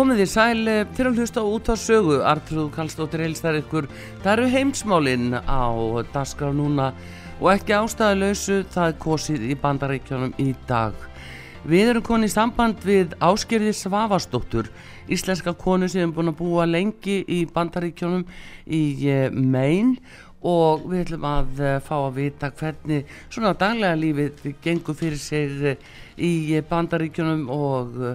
Komið þið sæl til að hlusta út á sögu, Artrúð Kallstóttir heilstar ykkur. Það eru heimsmálinn á daskar núna og ekki ástæðalösu það er kosið í bandaríkjónum í dag. Við erum konið í samband við Áskerði Svavastóttur, íslenska konu sem er búin að búa lengi í bandaríkjónum í eh, Maine og við ætlum að eh, fá að vita hvernig svona daglega lífið við gengum fyrir sig eh, í bandaríkjónum og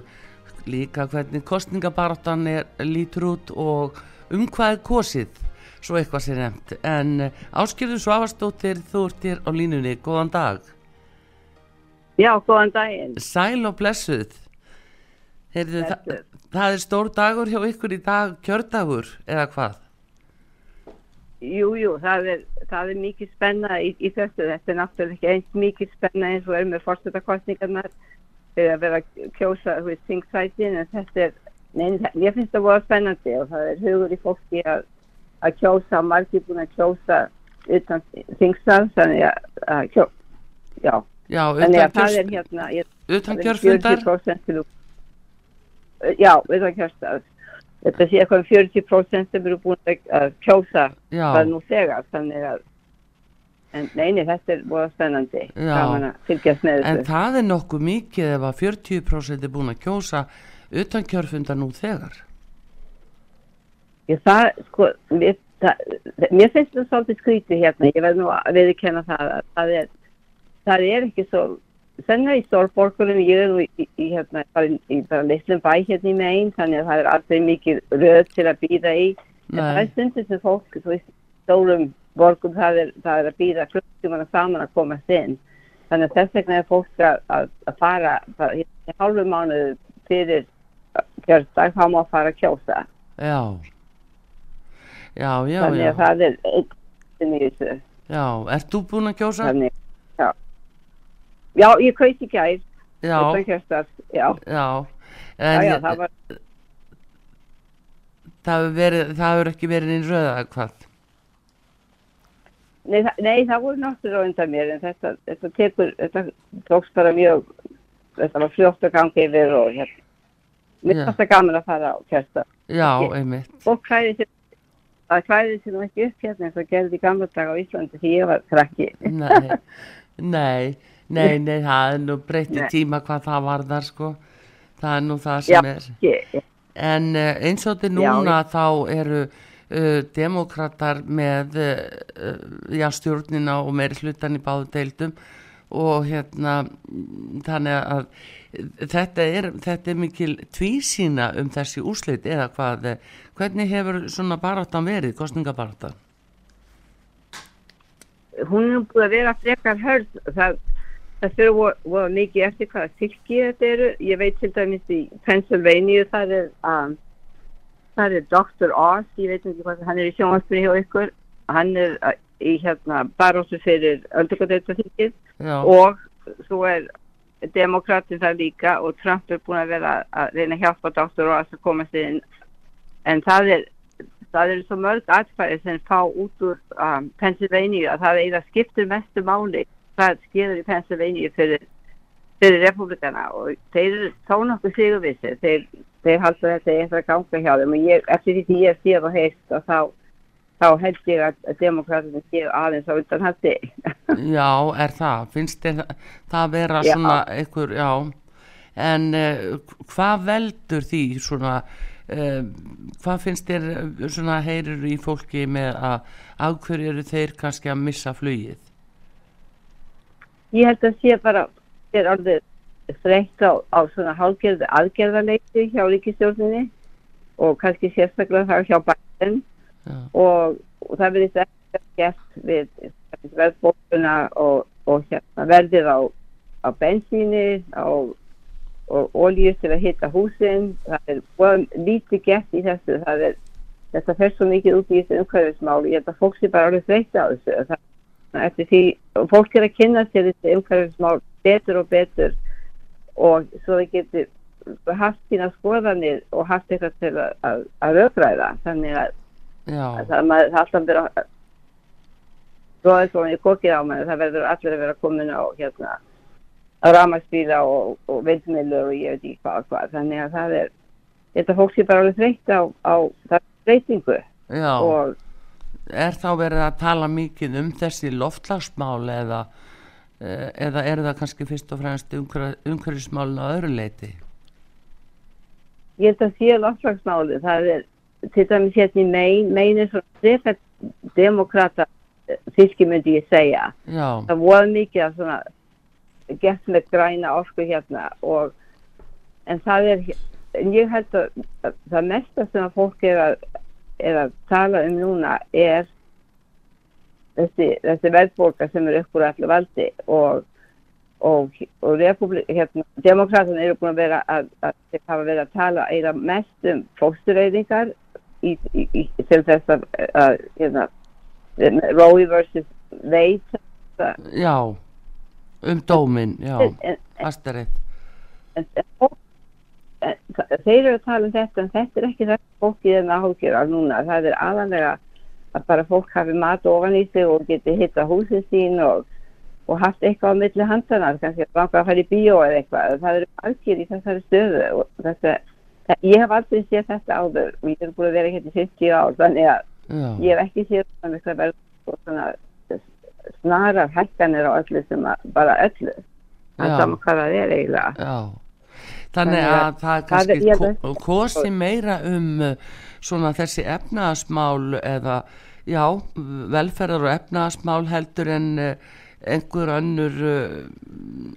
líka hvernig kostningabartan er lítur út og um hvað er kosið svo eitthvað sé nefnt. En eh, áskilðu Svavastóttir þú ert hér á línunni, góðan dag. Já, góðan daginn. Sæl og blessuð. Heyrðu, það, það er stór dagur hjá ykkur í dag, kjördagur eða hvað? Jú, jú, það er, það er mikið spenna í, í þessu, þetta er náttúrulega ekki eins mikið spenna eins og er með fórstöldakostningarnar að vera að kjósa þingsætin en þetta er, neina, ég finnst það að vera spennandi og það er hugur í fólki að, að kjósa, margir búin að kjósa utan þingsal þannig að, kjó, já, já þannig að það er hérna ég, utan kjörfundar. já, utan kjörstað þetta sé eitthvað um 40% sem eru búin að kjósa já. það nú þegar þannig að en neini þetta er búin spennandi. Þessu en það er nokkuð mikið ef að 40% er búin að kjósa utan kjörfundar nú þegar. Ég það sko mér, það, mér finnst það svolítið skríti hérna. Ég verð nú að viðkenna það að það er, það er ekki svo senna í stórborgurum ég er nú í, í, hérna bara í, bara litlum bæ hérna í megin þannig að það er alltaf mikið röð til að býða í. En það er stundir sem fólk svo í stórum borgum það er, það er að býða klukktímanar saman að komast inn þannig að þess vegna er fólk að, að, að fara í halvu mánuðu fyrir kjörstag þá má að fara að kjósa já já, já, þannig að já. það er einn í þessu já, ert þú búin að kjósa? Þannig, já já, ég kauti gæð já, já, já. Það var það hefur ekki verið einn röða hvað? Nei, nei, það voru náttúrulega undan mér en þetta, þetta tekur, þetta tóks bara mjög, þetta var fljótt að ganga yfir og hérna, mér fannst það gaman að fara á kjörsta. Já, einmitt. Og klæði sér, það klæði sér nú ekki upp hérna eins og gerði gamla dag á Íslandi því ég var krakki. Nei, nei, nei, nei, það er nú breytið tíma hvað það var þar sko, það er nú það sem Já, er. Ekki. En uh, eins og þetta núna Já, þá eru uh, demokrater með uh, já, stjórnina og meiri hlutan í báðu deildum og hérna þannig að þetta er, þetta er mikil tvísýna um þessi úslit eða hvað, hvernig hefur svona baráttan verið, kostningabaráttan? Hún er búin að vera frekar hörð það, það fyrir voru, mikið eftir hvaða fylki þetta eru ég veit til dæmis í Pennsylvania það er um, það er Dr. Oz, ég veit ekki hvað hann er í sjónvarsbyrju hjá ykkur hann er í hérna baróttu fyrir öldurkvæðeitaþingið og svo er demokratin það líka og Trump er búin að vera að reyna að hjálpa Dr. Oz að komast inn en það er það eru svo mörg aðfæri sem fá út úr um, Pennsylvania að það að skipta mestu máli hvað skilur í Pennsylvania fyrir, fyrir republikana og þeir eru þá nokkuð sigurvissi þeir, þeir halda þetta eitthvað að ganga hjá þeim og ég, eftir því ég séð og heist og þá þá held ég að, að demokraterna séu aðeins á undan hætti. Já, er það, finnst þér það vera Já. svona einhver, já, en uh, hvað veldur því svona, uh, hvað finnst þér eh, svona heyrir í fólki með að af hverju eru þeir kannski að missa flugið? Ég held að sé bara, er orðið þreytt á, á svona hálgerðu aðgerðarleiti hjá ríkistjórninni og kannski sérstaklega það hjá bæðin Já, og, og það verðist ekki gert við verðbókuna og, og hérna, verðið á, á bensíni á, og olíu til að hitta húsin. Það er lítið gert í þessu. Það er, þetta fer svo mikið út í þessu umhverfismál. Ég held að fólk sé bara alveg þreytt á þessu. Það, eftir því, fólk er að kynna sér þessu umhverfismál betur og betur og svo það getur haft sína skoðanir og haft eitthvað til að, að, að rökræða. Þannig að já, það maður það alltaf verið að svo er svona í kokið á maður það verður allir að vera komin á hérna að ramagsbíla og, og vindmilur og ég veit ekki hvað hvað. Þannig að það er þetta fólk sé bara alveg þreytt á, á já, og er þá verið að tala mikið um þessi loftlagsmál eða, eða er það kannski fyrst og fremst umhverfismálin á öðru leiti? ég held að sé loftslagsmáli það er til dæmis hérna í megin megin er svona frekar demokrata fylki myndi ég segja. Já, það voru mikið að svona gett með græna orku hérna og en það er en ég held að, að það mesta sem að fólk er að, er að tala um núna er þessi, þessi verðbólka sem er upp úr allir valdi og og, og hérna, demokraterna eru búin að vera að, að þeir hafa verið að tala eða mest um í, til þess að, að hérna, Roe versus Wade. Já, um dómin, já, en, en, en, en, fólk- en, þeir eru að tala um þetta en þetta er ekki það fólkið með áhugir af núna. Það er aðanlega að bara fólk hafi mat ofan í sig og geti hitta húsin sín og, og haft eitthvað á milli handana kannski að langa að fara í bíó eða eitthvað. Það eru margir í þessari stöðu og þetta, það, ég hef aldrei séð þetta áður. Og ég er búin að vera hérna í 50 ár þannig að já, ég hef ekki séð svona mikla verð og svona snarar hækkanir á öllu sem að bara öllu. Er saman hvað það er eiginlega. Já. Þannig Þannig að að það er kannski kosi meira um svona þessi efnaðasmál eða, já, velferðar og efnaðasmál heldur en uh, einhver önnur uh,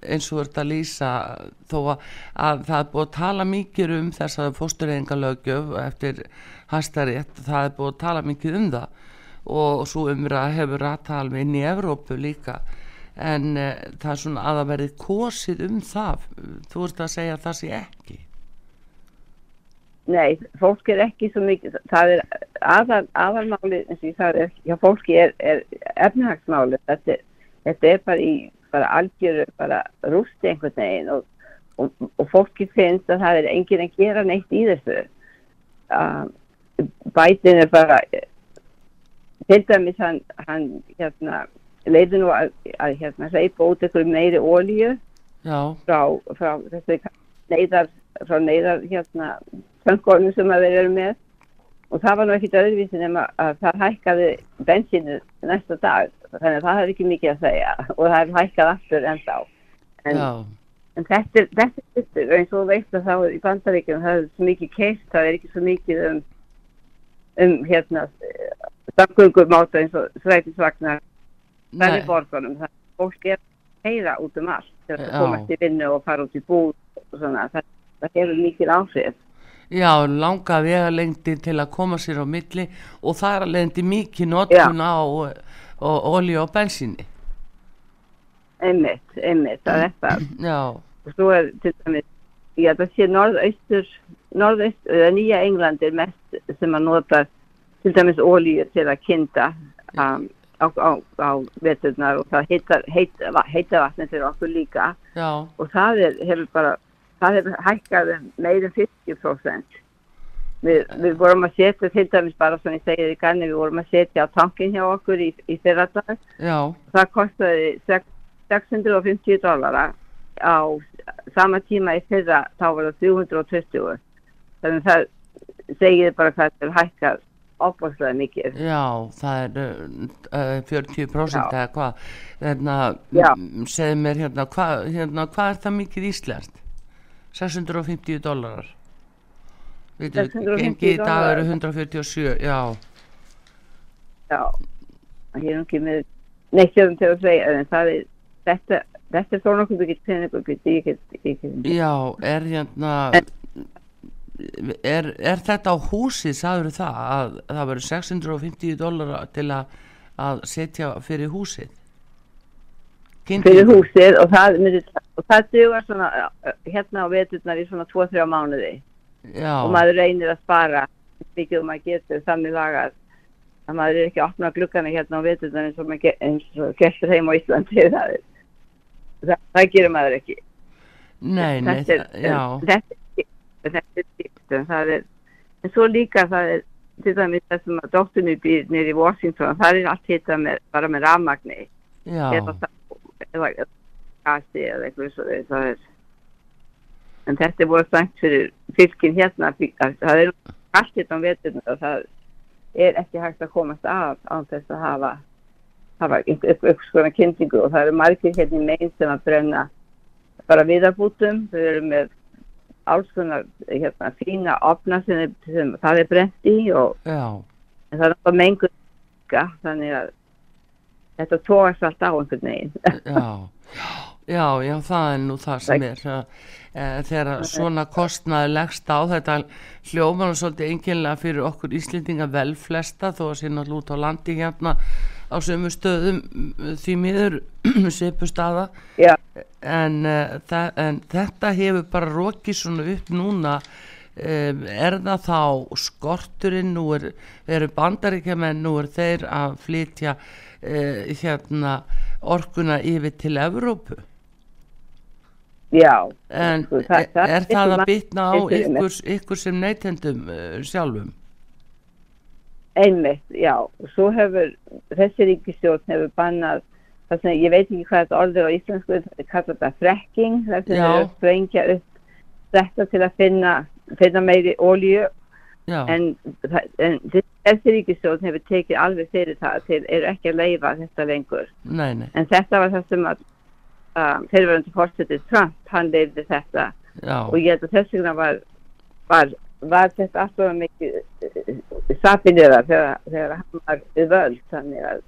eins og þetta lýsa þó að, að það er búið að tala mikið um þess að fóstureyðingalögjöf eftir hæstarétt, það er búið að tala mikið um það. Og svo umræða hefur alveg inn í Evrópu líka. En uh, það er svona að það verði kosið um það. Þú ert að segja að það sé ekki Nei, fólk er ekki svo mikið, það er aðal, aðalmáli, eins og ég sagði, er- hjá fólki er, er efnahagsmáli, þetta, þetta er bara í, bara algjöru, bara rústi einhvern veginn og, og, og fólki finnst að það er enginn að gera neitt í þessu. Bætin er bara, til dæmis hann, hann hérna, leiði nú að, að hérna, reypa út einhverju meiri ólíu já, frá, frá þessi neyðar, frá neyðar hérna föngunum sem að þeir eru með. Og það var nú ekkit öðruvísi nema að það hækkaði bensínu næsta dag. Þannig að það er ekki mikið að segja. Og það er hækkað aftur ennþá. En, já, en þetta er þetta er eins og þú veist að þá er í bandaríkjum það er svo mikið keist, það er ekki svo mikið um um hérna samgöngumáta eins og strætisvagnar það er borgunum. Það fólk er að heyra út um allt til að Já. komast í vinnu og fara út í búð og svona, það, það hefur mikið áhrif. Já, langa vega lengdi til að koma sér á milli og það er að lendi mikið notkun á og olíu og bensíni. Einmitt, einmitt, það er það. Já, svo er til dæmis ég held að sé norðaustur norðaustur, eða nýja England er mest sem að nota til dæmis ólíu til að kynda um, á, á, á veturnar og það heita, heita, heita vatni fyrir okkur líka. Já, og það er, hefur bara það hefur hækkað um meir en 50% við, við vorum að setja til dæmis bara svona ég segið í ganni við vorum að setja á tankin hjá okkur í, í fyrra dag já, það kostaði sex- 650 dollara. Á sama tíma í fyrra þá var það 320 þannig það segið bara hvað það er hækkað opaslega mikið. Já, það er uh, 40% Já. eða hvað. Hérna, segðu mér hérna hvað hérna, hva er það mikið íslenskt 650 dólarar Veitu, 650 gengi í dag eru 147 já, Já, ég er ekki með neitt um til að segja, en það er, þetta, þetta er þó nokkuð mikið peningur, get, ég get, ég get, já, er hérna er, er þetta á húsið sagður það að það verður 650 dólarar til að, að setja fyrir húsið? Fyrir Kyndingu? húsið og það, myndi, og það dugar svona, hérna á veturnar í svona 2-3 mánuði. Já, og maður reynir að spara mikið og maður getur þannig lagað. Að maður er ekki að opna glukkana hérna á veturnar eins og, maður ge- eins og gestur heim á Íslandi það, það, það gerir maður ekki. Nei, nei, þetta er, þetta, er- þetta það er en svo líka það er til dæmis þessum að doktornu býr nýri í Washington það er allt hitta bara með rafmagni. Eða gasi eða eitthvað svo þeir, það er en þetta er voru stænt fyrir fylkin hérna það er allt hérna á veturna og það er ekki hægt að komast af án þess að hafa hafa eitthvað svona kynntingu og það eru margir hérna í megin sem að brenna bara viðarbútum, þau eru með alls konar hérna fína opna sem, er, sem það er brent í og það er náttúrulega mengur þannig að þetta tóast allt á einhvern veginn. Já, já, já, það er nú það sem er e, þegar svona kostnaði leggst á þetta hljóman og svolítið enginlega fyrir okkur Íslendinga vel flesta þó að sé náttúrulega út á landi hérna á sömu stöðum m, því miður svipu staða Já, en, það, en þetta hefur bara rokið svona upp núna. Um, er það þá skorturinn? Nú er, eru bandaríkjamenn nú er þeir að flytja hérna orkuna yfir til Evrópu já. En Sko, er, er það að bitna á ykkur, ykkur sem neytendum uh, sjálfum? Einmitt, já. Svo hefur, þessi ríkistjórn hefur bannað, það sem ég veit ekki hvað þetta orður á íslensku, kalla þetta fracking, það sem Já. að sprengja upp þetta til að finna finna meiri ólíu en, það- en þessi ríkistjórn hefur tekið alveg fyrir það til eru ekki að leifa þetta lengur. Nei, nei, en þetta var það sem að um, fyrirverandi fórsetið Trump, hann leifði þetta. Já. Og ég held að þess vegna var, var, var þetta alltaf mikið sapinniða þegar, þegar hann var við völd. Þannig að,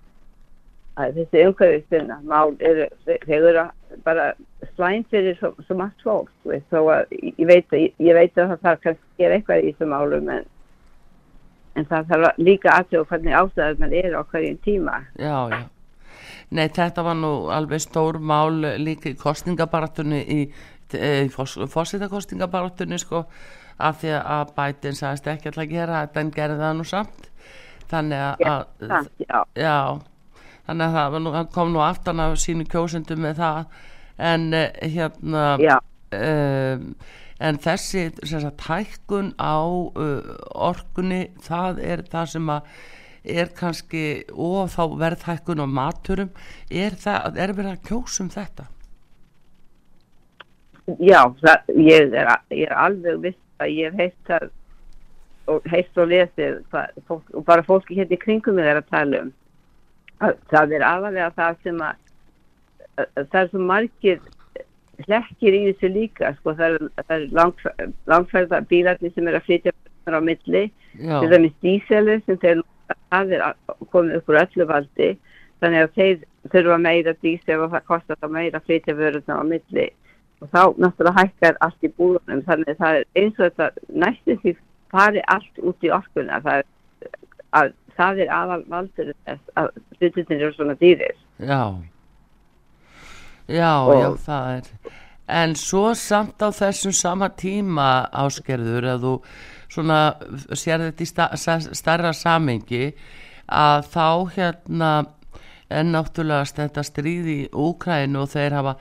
að þessi umhverfistina mál eru, eru bara slæm fyrir svo, svo margt fólk þó að ég veit, að, ég veit að það þarf kannski gera eitthvað í þessum málum en, en það þarf líka aðtöðu hvernig ástæður mann er á hverjum tíma. Já, já Nei, þetta var nú alveg stór mál líka í kostningabarattunni í, í fósitakostningabarattunni sko af því að Biden sagðist ekki alltaf að gera þetta en gerði það nú samt. Þannig að, Já, já, já, þannig að það nú, kom nú aftan af sínu kjósendum með það. En eh, hérna um, en þessi sagt, hækkun á uh, orkunni það er það sem að er kannski og þá verðhækkun á maturum er, það, er verið að kjósum þetta? Já það, ég, er, ég er alveg viss að ég hef heilt það og heilt og lesið hvað, fólk, og bara fólki hérna í kringum er að tala um. Að, það er aðalega það sem að, að, að það er svo margir hlekkir í þessu líka sko, það er, er lang, langfærða bílarnir sem er að flytja á milli já, til dæmis díseli sem þeir það er komið upp úr öllu valdi þannig að þeir þurfa meira dísel og það kostar þá meira flytja vörðuna á milli. Og þá náttúrulega hækkar allt í búðunum þannig að það er eins og þetta næstum því fari allt út í orkuna það er, að, það er aðal valdur að hlutinir eru svona dýrir. Já. Já, Og- já, það er. En svo samt á þessum sama tíma áskerður að þú svona sér þetta í sta, stærra samengi að þá hérna er náttúrulega þetta stríð í Úkrænu og þeir hafa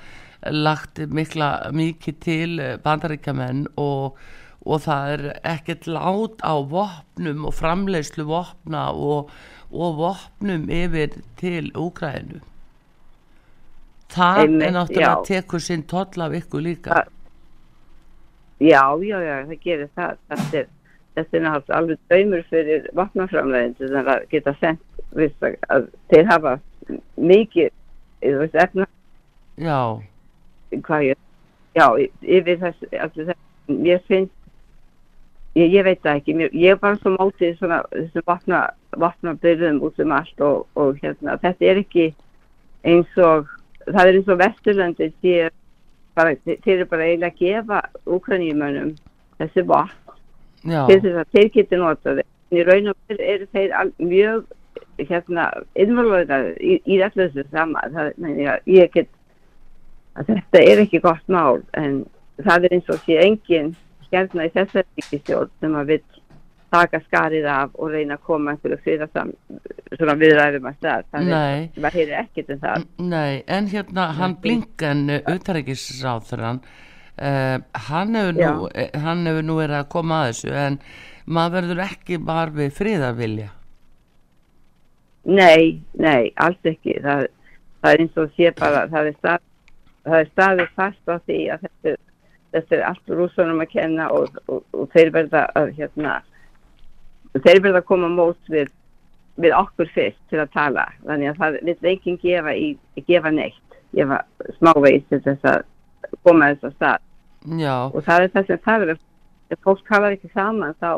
lagt mikla mikið til bandaríkjamenn og, og það er ekkert lát á vopnum og framleiðslu vopna og, og vopnum yfir til Úkrænu það Einmitt, er náttúrulega já. tekur sinn toll af ykkur líka. Það- já, já, já, það gerir það. Þetta er, þetta er náttúrulega alveg döymur fyrir vatnaframlegin þannig að geta sendt viðst, að þeir hafa mikið veist, efna já, hvað ég já, yfir þess, þess mér finnst ég, ég veit það ekki, mér, ég er bara svo mótið svona þessum vatna, vatnabyrðum út um allt og, og hérna þetta er ekki eins og það er eins og Vesturlandi þeir, eru bara eiginlega að gefa úkraníumönum þessi vatn til þess að þeir geti notað þeir í raun og veru eru þeir mjög hérna innvalöðar í, í þessu sama. Það, get að þetta er ekki gott mál en það er eins og sé engin hérna í þessar ríkistjórn sem að vill taka skarið af og reyna að koma einhverju fyrir svona viðræðum að stað. Nei. er, maður heyrir ekkert um það. Nei, en hérna hann Blinken, auðtarækisráþurann uh, hann hefur nú eh, hann hefur nú verið að koma að þessu en maður verður ekki bara við friðarvilja Nei, nei, alls ekki. Það, það er eins og sé bara, það er, stað, það er staðið fast á því að þetta, þetta er allt rúsunum að kenna og, og, og þeir verða að, hérna, þeir verða að koma mót við, við okkur fyrst til að tala. Þannig að það vil enginn gefa, í, gefa neitt, gefa smávegis til þess að koma þess að stað. Já, Og það er það sem það er, ef fólk talar ekki saman þá,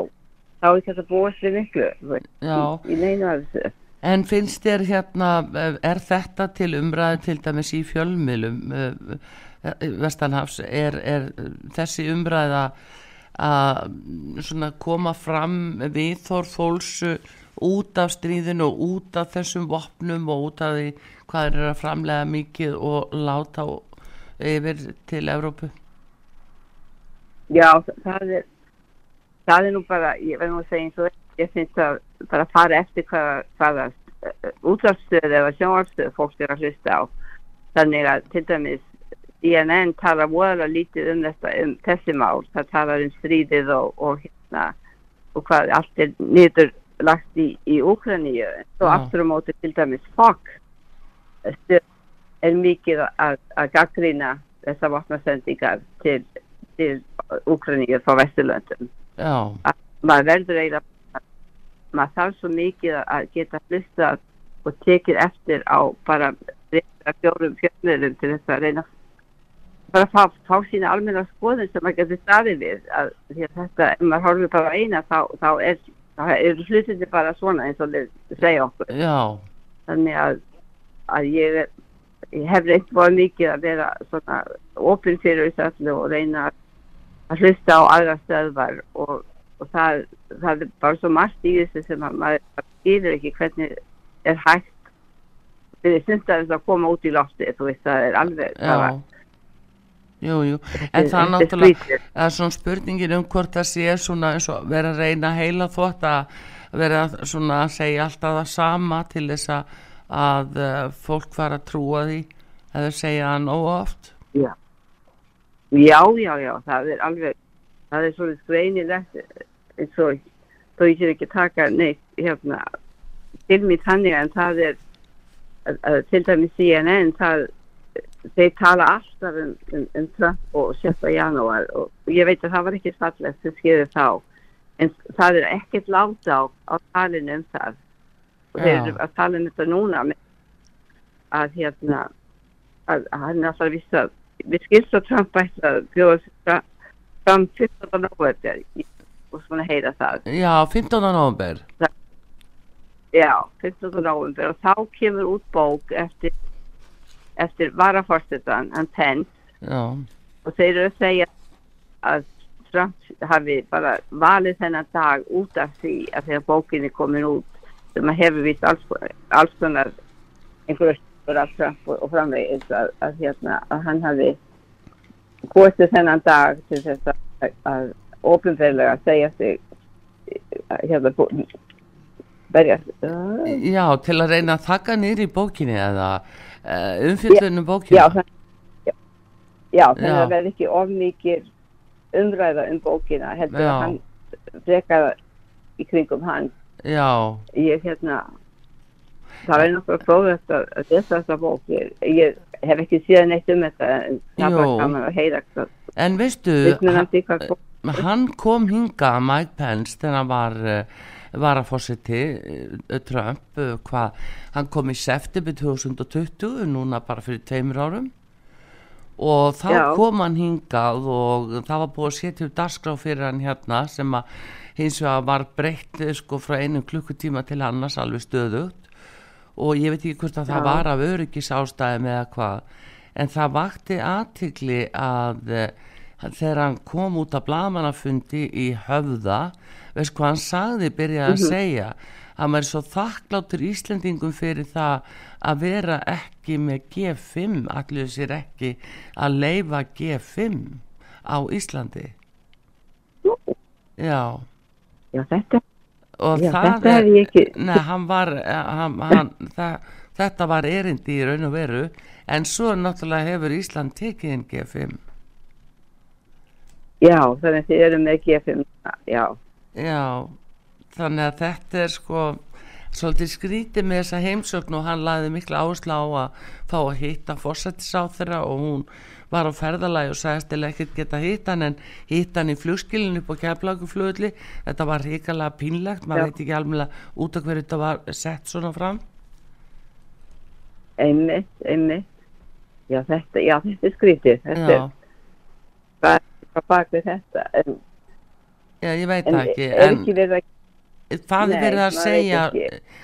þá er þetta búast við miklu í, neina af þessu. En finnst þér hérna, eh, er þetta til umræðu til dæmis í fjölmiðlum uh, Vestanhafs, er, er þessi umræða að koma fram viðþór fólks eh, út af stríðinu og út af þessum vopnum og út af því hvað er að framlega mikið og láta yfir til Evrópu? Já, það er, það er nú bara, ég verður nú að segja eins og ég finnst að bara fara eftir hvaða, hvaða útvarpstöð eða sjónvarpstöð fólk er að hlusta á. Þannig að til dæmis CNN talar voðalega lítið um, þetta, um þessi mál, það talar um stríðið og, og hérna og hvað allt er niður lagt í, í Úkraníu. Svo Já. aftur á móti til dæmis Fox stöð er mikið að, að gaggrýna þessar vatnasendingar til, til Úkraníu frá Vesturlöndum. Maður verður eiginlega, maður þarf svo mikið að geta hlustað og tekið eftir á bara fjórum fjölmiðlum til þess að reyna bara að fá, fá sína almenna skoðun sem maður getur staðið við. Að því að þetta, ef maður horfir bara eina þá, þá er, er hlutinni bara svona eins og þeir segja okkur. Já, þannig að, að ég, ég hef reynt búið mikið að vera svona opinn fyrir þessu öllu og reyna að- að hlusta á aðra stöðvar og, og það, það er bara svo margt í þessu sem að maður skilur ekki hvernig er hægt fyrir sundar þess að koma út í lofti þú veist það er alveg já. Jú, jú, en það er náttúrulega, það er svona spurningin um hvort það sé svona eins og vera að reyna heila þvott að vera svona að segja alltaf það sama til þess að, að uh, fólk fara að trúa því að þau segja það nóg oft. já. Já, já, já, það er alveg það er svona skreinilegt eins og þó ég sé ekki taka neitt hérna til mér þannig en það er að, að, til dæmis CNN það, þeir tala alltaf um, um, um Trump og 7. janúar og ég veit að það var ekki fallegt sem skeiði þá en það er ekkert láta á, á talinu um það og þeir eru að tala um þetta núna að hérna að, að hann alltaf að vissa við skilst að Trump ætti að bjóða fra- fram 15. november og svona heyra það Já, 15. november. Já, 15. november og þá kemur út bók eftir, eftir varaforsetan, hann Pence Já, og þeir eru að segja að Trump hafi bara valið þennan dag út af því að þegar bókin er komin út sem að hefur vist alls, alls konar einhverja af Trump og, og framvegis að, að, hérna, að hann hafi kostið þennan dag til þess að, að ofinferðlega segja sig hérna bú- berja uh, já, til að reyna að taka niður í bókinni eða uh, umfyllunum bókinni. Já, það, já, já þannig að það verði ekki of mikið umræða um bókina heldur Já. að hann frekar í kringum hann. Já, ég hérna það er nokkuð fróðast að, að lesa þessa bók. Ég, ég hef ekki séð neitt um þetta en það var gaman að heyra en veistu, bók hann kom hinga Mike Pence þegar hann var uh, var að fórseti uh, Trump uh, hvað, hann kom í september 2020 núna bara fyrir tveimur árum. Og þá Já. kom hann hingað og það var búið að setja upp dagskrá fyrir hann hérna sem að hins vegar var breytt eh, sko frá einum klukkutíma til annars alveg stöðugt og ég veit ekki hvort að það Já. var af öryggis ástæðum eða hvað en það vakti aðtikli að eh, þegar hann kom út af blamanafundi í höfða veist hvað hann sagði, byrjaði að segja? Að maður er svo þakkláttur Íslendingum fyrir það að vera ekki með G5 allir sér ekki að leifa G5 á Íslandi. Já. Já, þetta, og já, það þetta ég ekki, Nei, hann var, hann, hann, það, þetta var erindi í raun og veru en svo náttúrulega hefur Ísland tekið inn G5 já, þannig að þið eru með G5, já, já, þannig að þetta er sko svolítið skrítið með þessa heimsögn og hann laði mikla áherslu á að fá að hitta fórsættisáþurra og hún var á ferðalagi og sagðist til ekkert geta hitt hann en hitt hann í flugskilinu upp á keflaguflöðli þetta var hrikalega pínlegt maður veit ekki alveg út af hverju þetta var sett svona fram. Einmitt, einmitt, já, þetta, já, þetta er skrítið, þetta já, er hvað bak við þetta, en, já, ég veit en ekki er en ekki verið að, hvað er verið að segja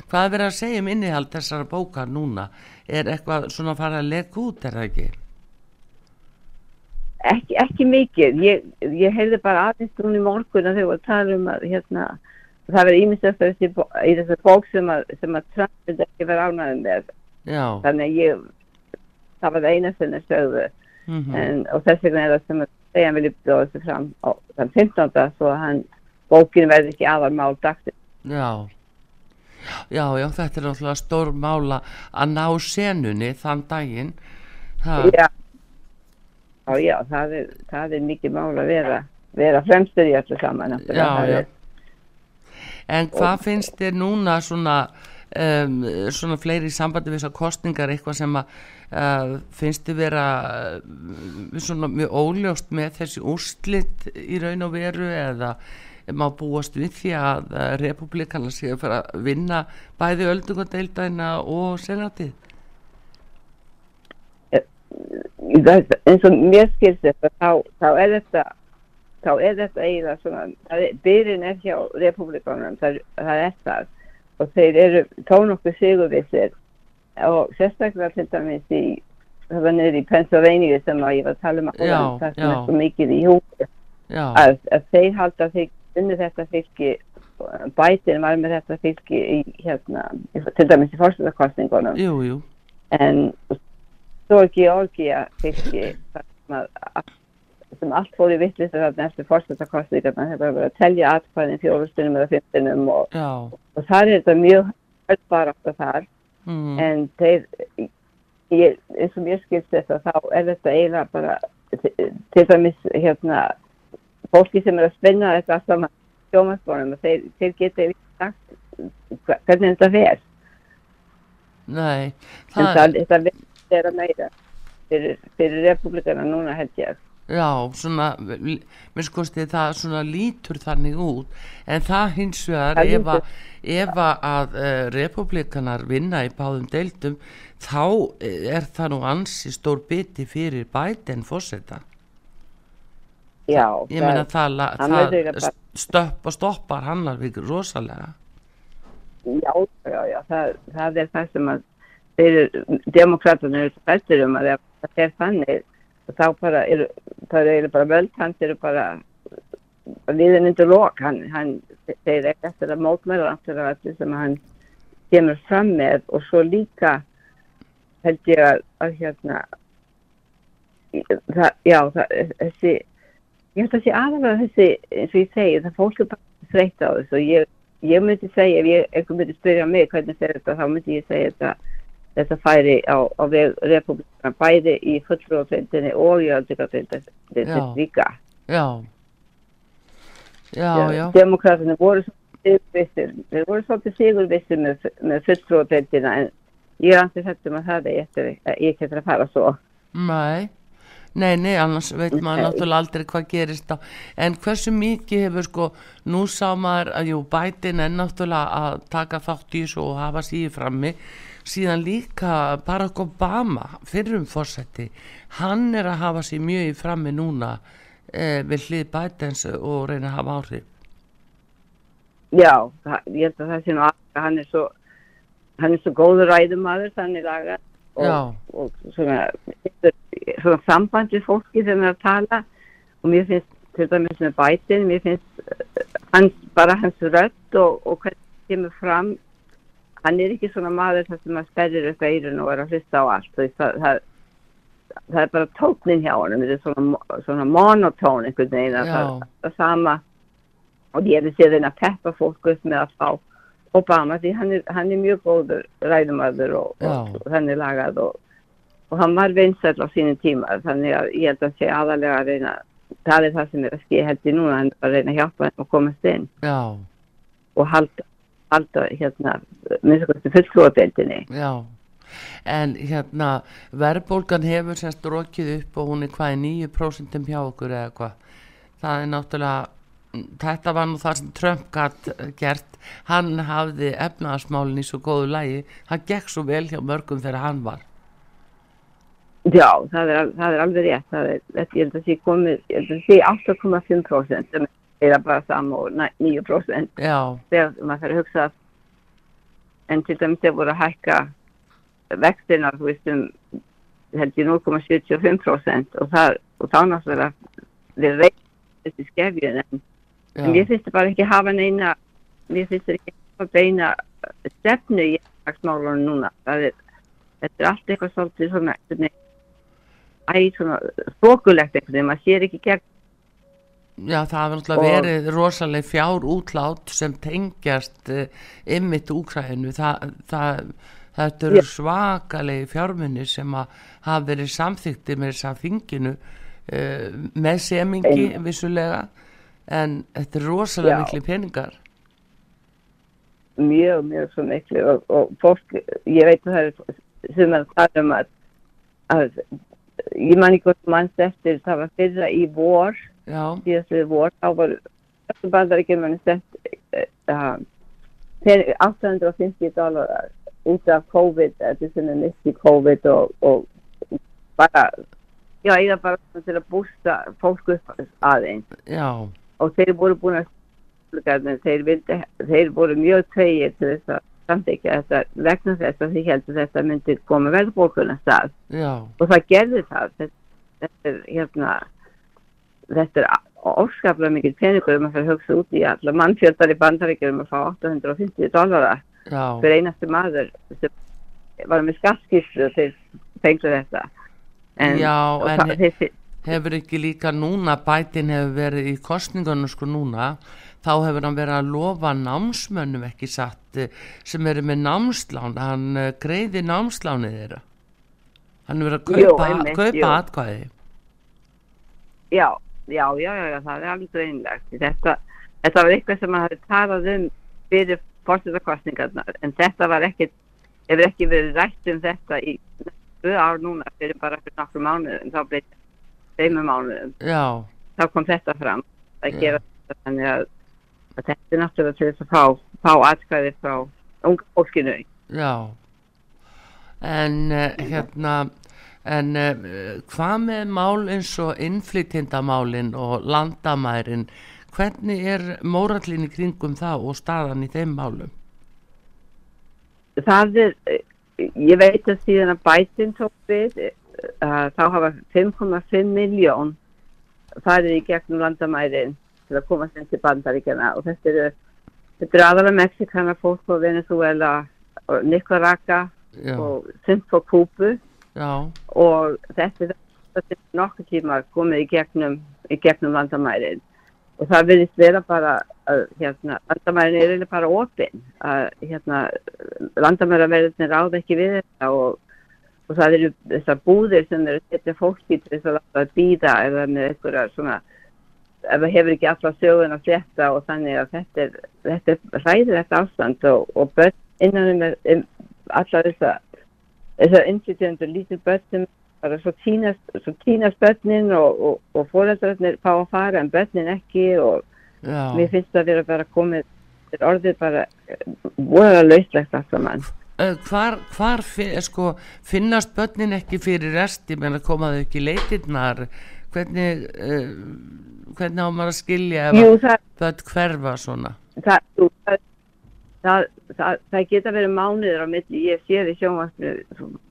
hvað er verið að segja um innihald þessara bóka núna? Er eitthvað svona að fara að leka út er það ekki? Ekki, ekki mikið, ég, ég heyrði bara aðeins í morgun að þau voru að tala um að, hérna, það verið bó- í þessu bók sem að, sem að Trump vildi ekki vera ánægðum með, já, þannig að ég, það var það eina þeir sögðu, mm en, og þess vegna er það sem að segja vilja bjóða þessu fram á þann 15. svo að hann bókin verði ekki aðal mál dagsins. Já já, já, þetta er náttúrulega stór mála að ná senunni þann daginn ha, Já, já, já það, er, það er mikið mál að vera, vera fremstur í öllu saman. Já, Það já. er- en hvað finnst þér núna svona um, svona fleiri í sambandi við þessar kostningar eitthvað sem að uh, finnst þið vera uh, svona mjög óljóst með þessi úrslit í raun og veru eða má búast við því að uh, republikana séu að fara að vinna bæði öldungadeildæna og senatið? Það- eins og mér skilst þetta þá, þá er þetta þá er þetta eiginlega svona er- byrjun er hjá republikanum það, það er það. Og þeir eru tónokku sigurvissir. Og sérstaklega til dæmis í það var niður í Pennsylvania sem að ég var að tala um að það er svo mikið í já, að, að þeir halda þeir unni þetta fylki bætin var með þetta fylki í hérna, til dæmis í jú en svo er Georgia fylki þar sem, allt fór í vittlist eftir fórstættakostningarna það var verið að telja atkvæðin fjórustunum eða fymtunum og, og þar er þetta mjög höllbarátt þar. Mm, en þeir ég, eins og mér skilst þetta þá er þetta eiginlega bara til dæmis hérna fólki sem er að spinna þetta saman sjómasbónum og þeir, þeir geta ekki sagt hvernig þetta fer. Nei en það, það, vil vera meira fyrir, fyrir republikana núna held ég. Já, svona, minnst kosti það svona lítur þannig út, en það hins vegar Það ef, að, ef að, að uh, republikanar vinna í báðum deildum, þá eh, er það nú ansi stór biti fyrir bæten fórseta. Já, Ég meina það, það verður að bara- stöpp og stoppar hann alveg rosalega. já, já, já það, það er það sem að þeir demokraterna eru spættir um að það fer þannig þá bara eru, það eru bara völd hans eru bara viðin undir lok hann, hann þeir ekki eftir að mótmæla aftur af öllu sem hann kemur fram með og svo líka held ég að, að hérna það, já, það, þessi ég held að sé aðalega þessi eins og ég segi, það fólk er bara þreytt á þessu og ég, ég myndi segja ef ég einhver myndi spyrja mig hvernig fer þetta þá myndi ég segja þetta þetta færi á, á veg republikana bæði í fullróðveldinni og í öldingadeildinni Já. líka. Já, já, já, demokratinu voru svolítið þeir voru svolítið sigurvissir með, með fullróðveldina en ég er ansið þetta um að það er ég ekki eftir að fara svo. Nei, Nei, nei, annars veit maður náttúrulega aldrei hvað gerist á. En hversu mikið hefur sko, nú sá maður að jú, bætin er náttúrulega að taka þátt í þessu og hafa síði frammi, síðan líka Barack Obama, fyrrum fórsætti, hann er að hafa síði mjög í frammi núna eh, við hlið bætins og reyna að hafa áhrif. Já, það, ég held að það sé nú að hann er svo, hann er svo góður ræðumadur þannig laga Já. Og, og svona, svona samband við fólki sem er að tala. Og mér finnst til dæmis með bætin, mér finnst uh, hans, bara hans rödd og, og hvernig það kemur fram. Hann er ekki svona maður þar sem að sperrir upp eirun og er að hlusta á allt. Það, það, það, það er bara tóknin hjá hann það er svona, svona monotón einhvern veginn. Að Já. það, það sama. Og ég hef séð þeirna að peppa fólk upp með að fá Obama því hann er, hann er mjög góður ræðumadur og, og, og hann er lagað og, og hann var vinsæll á sínum tíma þannig að ég held að sé aðalega að reyna það er það sem er að skilja held í núna hann að reyna að hjálpa þeim að komast inn Já, og halda, halda hérna minnst okkur til fulltrúadeildinni já. En hérna, verðbólgan hefur semst rokið upp og hún er hvað í 9% hjá okkur eða hvað. Það er náttúrulega, þetta var nú það sem Trump gætt gert. Hann hafði efnaðasmálinn í svo góðu lægi. Það gekk svo vel hjá mörgum þegar hann var. Já, það er, það er alveg rétt það er, þetta, ég held að sé komið ég held að sé 8,5% sem er bara sama og næ- 9% Já, þegar maður þarf að hugsa en til dæmis þegar voru að hækka vextina, þú veist um held ég 0,75% og það, og þá náttúrulega við reyndum þessi skefjun en, en já, finnst bara ekki hafa neina mér finnst ekki hafa beina stefnu í efnagsmálunum núna. Það er, þetta er allt eitthvað svolítið svona æ, svona þokulegt einhvern veginn, maður sér ekki gegn já, það hefur náttúrulega verið rosaleg fjár útlát sem tengjast uh, ymmit úkræðinu. Það, það, þetta eru svakalegi fjármunni sem að hafa verið samþykti með þess að þinginu uh, með semingi vissulega en þetta er rosalega miklu peningar. mjög, mjög svo miklu og, og fólk, ég veit að það er sem að tala um að, að ég man ekki hvort mannst eftir það var fyrra í vor Já, síðastlega vor, þá var þessu bandar ekki manni sett uh, 850 dólarar út af COVID, þetta sem er misti COVID og, og bara já, ég er bara svona til að bústa fólk upp aðeins. Já, og þeir voru búin að þeir, vildi, þeir voru mjög tvegir til þess að samþykja þetta vegna þess að þeir heldur þetta myndi koma verðbólkuna stað. Já, og það gerði það. Þetta, þetta er hérna þetta er óskaplega mikil peningur um að fyrir hugsa út í alla mannfjöldar í bandaríkjum um að fá 850 dólarar já, fyrir einasti maður sem var með skattskýrslu þeir fenglu þetta. Já, og en- það, þeir, hefur ekki líka núna, bætin hefur verið í kostningunum sko núna, þá hefur hann verið að lofa námsmönnum ekki satt eh, sem eru með námslán, hann eh, greiði námslánið þeirra. Hann hefur verið að kaupa, atkvæði. já, já, já, já, það er alveg greinlegt. Þetta, þetta var eitthvað sem maður hafði talað um fyrir fórsetakostningarnar, en þetta var ekkit, hefur ekki verið rætt um þetta í tvö ár núna fyrir bara fyrir nokkru mánuðum, þá bleið tveimur mánuðum, Já, þá kom þetta fram að gera þetta þannig að, að þetta er náttúrulega til þess að fá, fá atkvæði frá unga fólkinu. já. En uh, hérna, en uh, hvað með mál eins og innflytjendamálin og landamærin, hvernig er mórallin í kringum það og staðan í þeim málum? Það er, eh, ég veit að síðan að bætin tók við, uh, þá hafa 5,5 miljón farið í gegnum landamærin til að komast inn til bandaríkjana og þetta eru, þetta eru aðalega Mexikana fólk og Venezuela og Nicaragua Já, og sumt frá Kúbu. Já, og þetta er nokkuð tíma komið í gegnum, í gegnum landamærin. Og það verðist vera bara að hérna, landamærin er bara opinn að hérna, landamæraverðinir ráða ekki við þetta og, og það eru þessar búðir sem eru að setja fólki til þess að láta að býða eða með einhverja svona ef það hefur ekki alla sögun að fletta og þannig að þetta er, þetta er ræðilegt ástand og, og börn innan um, um alla þessa þessar innflytjendur lítið börn sem bara svo tínast, svo tínast börnin og, og, og fóreldrarnir fá að fara en börnin ekki og já, mér finnst það að vera bara komið er orðið bara voða lauslegt allt saman. Uh, hvar, hvar fi- sko, finnast börnin ekki fyrir resti? Menn að koma þau ekki leitirnar? Hvernig uh, hvernig á maður að skilja ef Jú, að það, börn hverfa svona? Það, það, það, geta verið mánuður á milli, ég sé því sjónvarsnu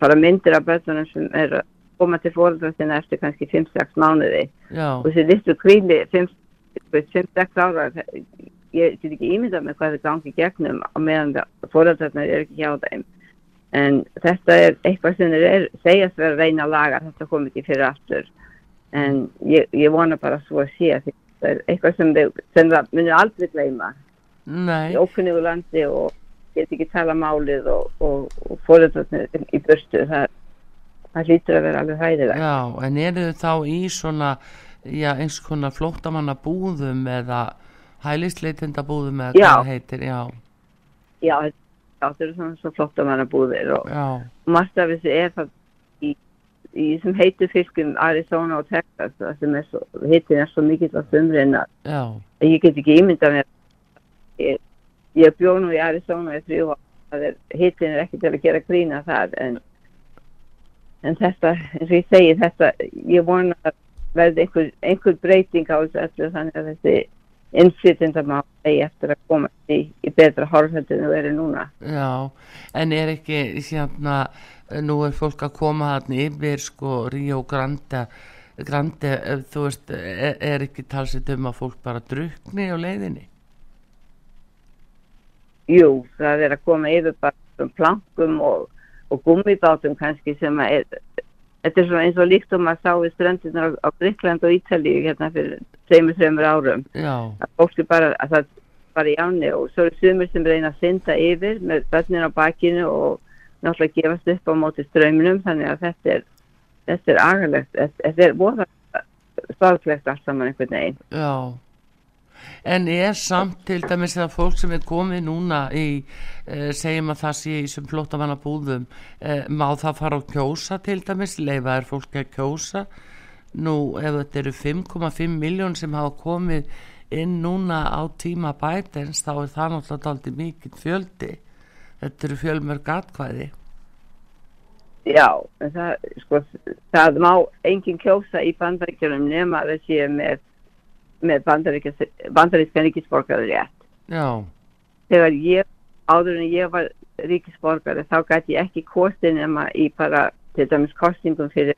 bara myndir af börnunum sem er koma til fóreldra sinna eftir kannski 5-6 mánuði. Já, og þessi litlu kvíli 5-6 ára ég get ekki ímyndað með hvað það gangi gegnum á meðan fóreldrarnar er ekki hjá þeim. En þetta er eitthvað sem er, segjast vera að reyna að laga þetta kom ekki fyrir aftur. En ég, ég vona bara svo að sé að þetta er eitthvað sem þeir sem það munir aldrei gleyma. Nei. Í ókunnugu landi og get ekki tala málið og, og, og fóreldrarnir í burstu það, það hlýtur að vera alveg hæðilegt já, en eru þau þá í svona já, eins konar flóttamanna búðum eða hælisleitinda búðum eða Já. hvað það heitir já, já, þetta þetta eru svona svo flott að manna búðir og já, og margt af þessu er það í, í þessum heitu fylgum Arizona og Texas það sem er svo, hitin er svo mikill á sumrin að já. ég get ekki ímyndað mér. Ég, ég bjó nú í Arizona í þrjú ár, það er, er ekki til að gera grína þar en en þetta, eins og ég segi þetta, ég vona að verði einhver, einhver breyting á þessu þannig að þessi innflytjandamál eigi eftir að koma í, í betra horfheldur en þú eru núna Já, en er ekki hérna, nú er fólk að koma hann yfir sko Ríó Grande, Grande eh, þú veist, er, er ekki talsið um að fólk bara drukni á leiðinni? Jú, það er að koma yfir bara um plankum og, og gummibátum kannski sem að er, þetta er svona eins og líkt um að sá við ströndunar á, Gríkland og Ítalíu hérna fyrir tveimur, þreimur árum. Já, Að fólk er bara, að það bara í áni og svo eru sumir sem reyna að synda yfir með börnin á bakinu og náttúrulega gefast upp á móti strömmunum þannig að þetta er, þetta er agalegt, þetta, er voða staðlegt allt saman einhvern veginn. já. En er samt til dæmis það fólk sem er komið núna í, eh, segjum að það sé í sem flóttamanna búðum, eh, má það fara að kjósa til dæmis, leifa er fólk að kjósa? Nú, ef þetta eru 5,5 miljón sem hafa komið inn núna á tíma bætens, þá er það náttúrulega aldrei mikið fjöldi. Þetta eru fjölmörg atkvæði. Já, það, sko, það má engin kjósa í bandaríkjunum nema sé með, með bandaríska ríkisborgaður rétt. Já, Þegar ég, áður en ég var ríkisborgari, þá gæti ég ekki kostið nema í bara, til dæmis kostingum fyrir,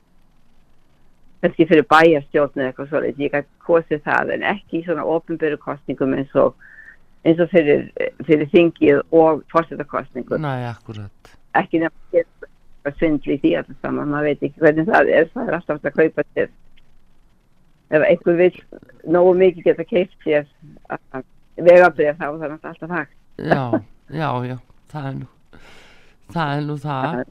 kannski fyrir bæjarstjórn eða eitthvað svolítið, ég gæti kostið það en ekki í svona ofinböru kostingum eins og, eins og fyrir, fyrir þingið og fórsetakostingum. næ, akkurat. ekki nefn að gera svindli því að það saman, maður veit ekki hvernig það er, það er alltaf að kaupa sér ef einhver vil nógu mikið geta keipt sér vegabrið þá er það alltaf hægt. Já, já, já, það er nú, það er nú það.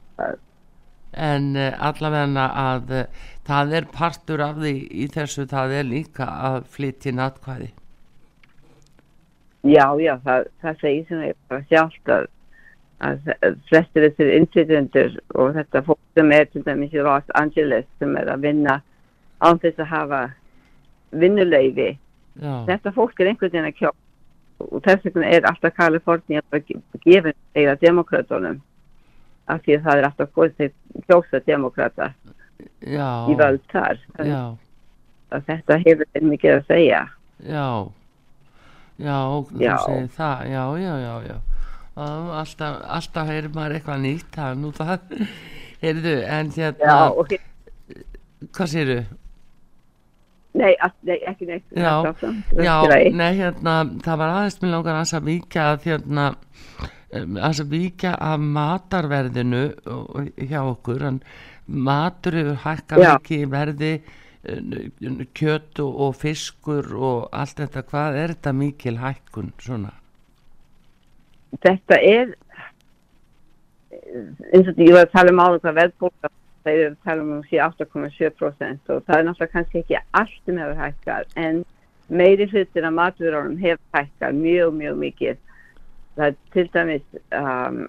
En uh, allavega að uh, það er partur af því í þessu það er líka að flytja natkvæði Já, já, það, það segir sem er bara sjálft að, að flestir þessir innflytjendur og þetta fólk sem er til dæmis í Los Angeles sem er að vinna án þess að hafa vinnuleifi já, þetta fólk er einhvern veginn að kjósa og þess vegna er alltaf Kalifornía að gefa eða demokratunum af því að það er alltaf kostið kjósa demokrata já. í völd þar. Já, þetta hefur þeir mikið að segja. Já. Já, Já. það já, já, já, já. Alltaf, alltaf heyrir maður eitthvað nýtt það er nú það heyrðu, en já, hérna, og, hvað séru? Nei, all, nei, ekki neitt. Já, það Já, nei, hérna, það var aðeins mér langar að víkja að hérna, um, að víkja af matarverðinu hjá okkur, en matur hefur hækkað mikið verði, uh, kjöt og, fiskur og allt þetta, hvað er þetta mikil hækkun svona? þetta er eins og ég var að tala um áður hvað veðbólka það er að tala um sé 8,7% og það er náttúrulega kannski ekki allt sem hefur hækkað en meiri hlutin af maturánum hefur hækkað mjög, mjög mikið. Það er til dæmis um,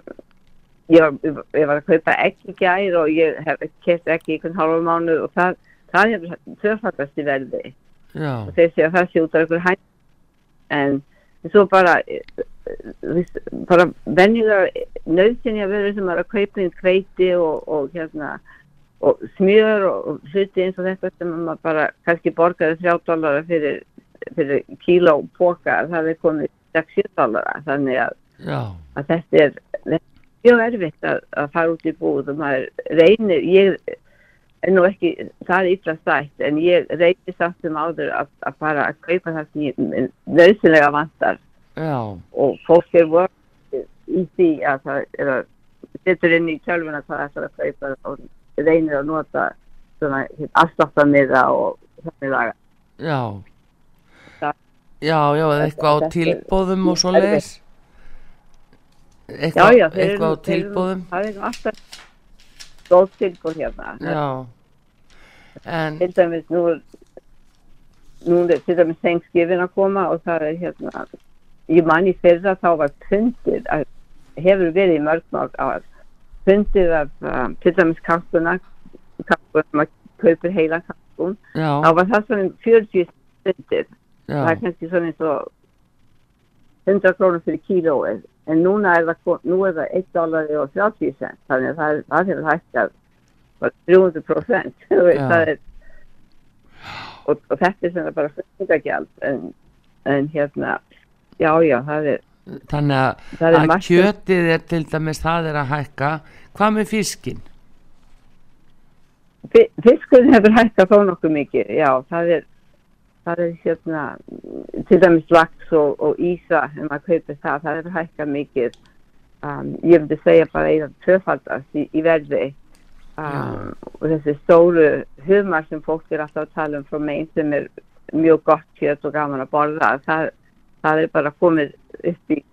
ég var, ég var að kaupa ekki gær og ég hef kert ekki einhvern halva mánu og það, það hefur tvöfaldast í verði. Já, og þeir segja að það sé út af einhver hætt en svo bara eh, viss, bara venjulega nöðsynja verður sem er að kaupa inn kveiti og, og hérna og smjör og, og hluti eins og þetta sem maður bara kannski borgaði þrjá dólara fyrir, fyrir kíló póka það er komið 6-7 dólara þannig að, að þetta er, er mjög erfitt að, að fara út í búð og maður reynir ég er nú ekki það er illa stætt en ég reynir samt um áður að, að bara að kaupa það sem ég nöðsynlega vantar. Já, og fólk er vörð í því að það er að setur inn í tjálfuna hvað það er að kaupa og reynir að nota svona afsláttanmiða og þannig laga. já. Það- já, já, eða eitthvað á tilbóðum og svo leis Já, eitthvað, já, þeir eitthvað á tilbóðum það er alltaf góð tilbúð hérna. já. En, Til dæmis nú nú er til dæmis Thanksgiving að koma og það er hérna, ég man í fyrra þá var pundir, að, hefur verið í mörg pundir af um, til dæmis kampuna, kampuna, maður kaupir heila kampun, já, þá var það svona 40 pundir. já, það er kannski svona eins og 100 krónur fyrir kílóið en núna er það, nú er það 1 dólar og 30 cent. Þannig að það, það hefur hækkað bara 300 prosent það er og, og þetta er svona bara flutningagjald en, en hérna já já það er, þannig að, kjötið er til dæmis það er að hækka. Hvað með fiskin Fi- fiskurinn hefur hækkað þó nokkuð mikið já það er það er hérna til dæmis laks og, og ísa ef maður kaupir það, það hefur hækkað mikið. Um, ég myndi segja bara eða tvöfaldast í, í verði. Um, og þessi stóru humar sem fólk er alltaf að tala um frá meginn sem er mjög gott kjöt og gaman að borða það, það er bara komið upp í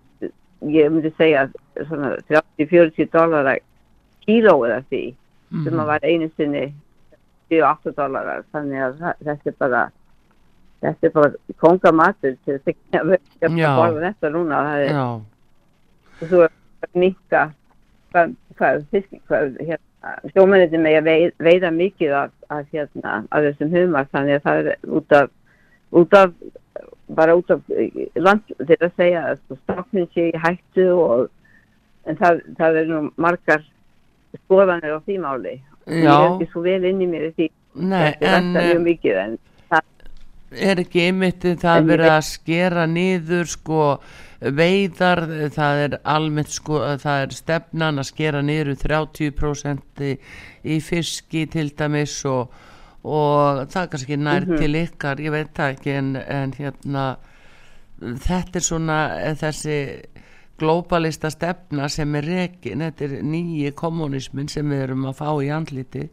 ég myndi segja svona 30-40 dólar kílóið af því sem Mhm. að var einu sinni 7-8 dólarar þannig að þetta er bara þetta er bara kongamatur til þess að borða þetta núna. Það er og svo að minka hvað, hvað, fisk, hvað hérna, sjómenniti með að veið, veiða mikið af, af, hérna, af þessum humar. Þannig að það er út af, út af bara út af eh, land til að segja að sko, stofnin sé í hættu og, en það, það er nú margar skoðanir á því máli. Ég er ekki svo vel inn í mér því. Nei, en mjög mikið en er ekki einmitt það En verið að skera niður sko veiðar það er almennt sko það er stefnan að skera niður um 30% í, í fiski til dæmis og, og það er kannski nær Mhm. til ykkar ég veit það ekki en, en hérna þetta er svona eh, þessi globalista stefna sem er rekin, þetta er nýji kommunismin sem við erum að fá í andliti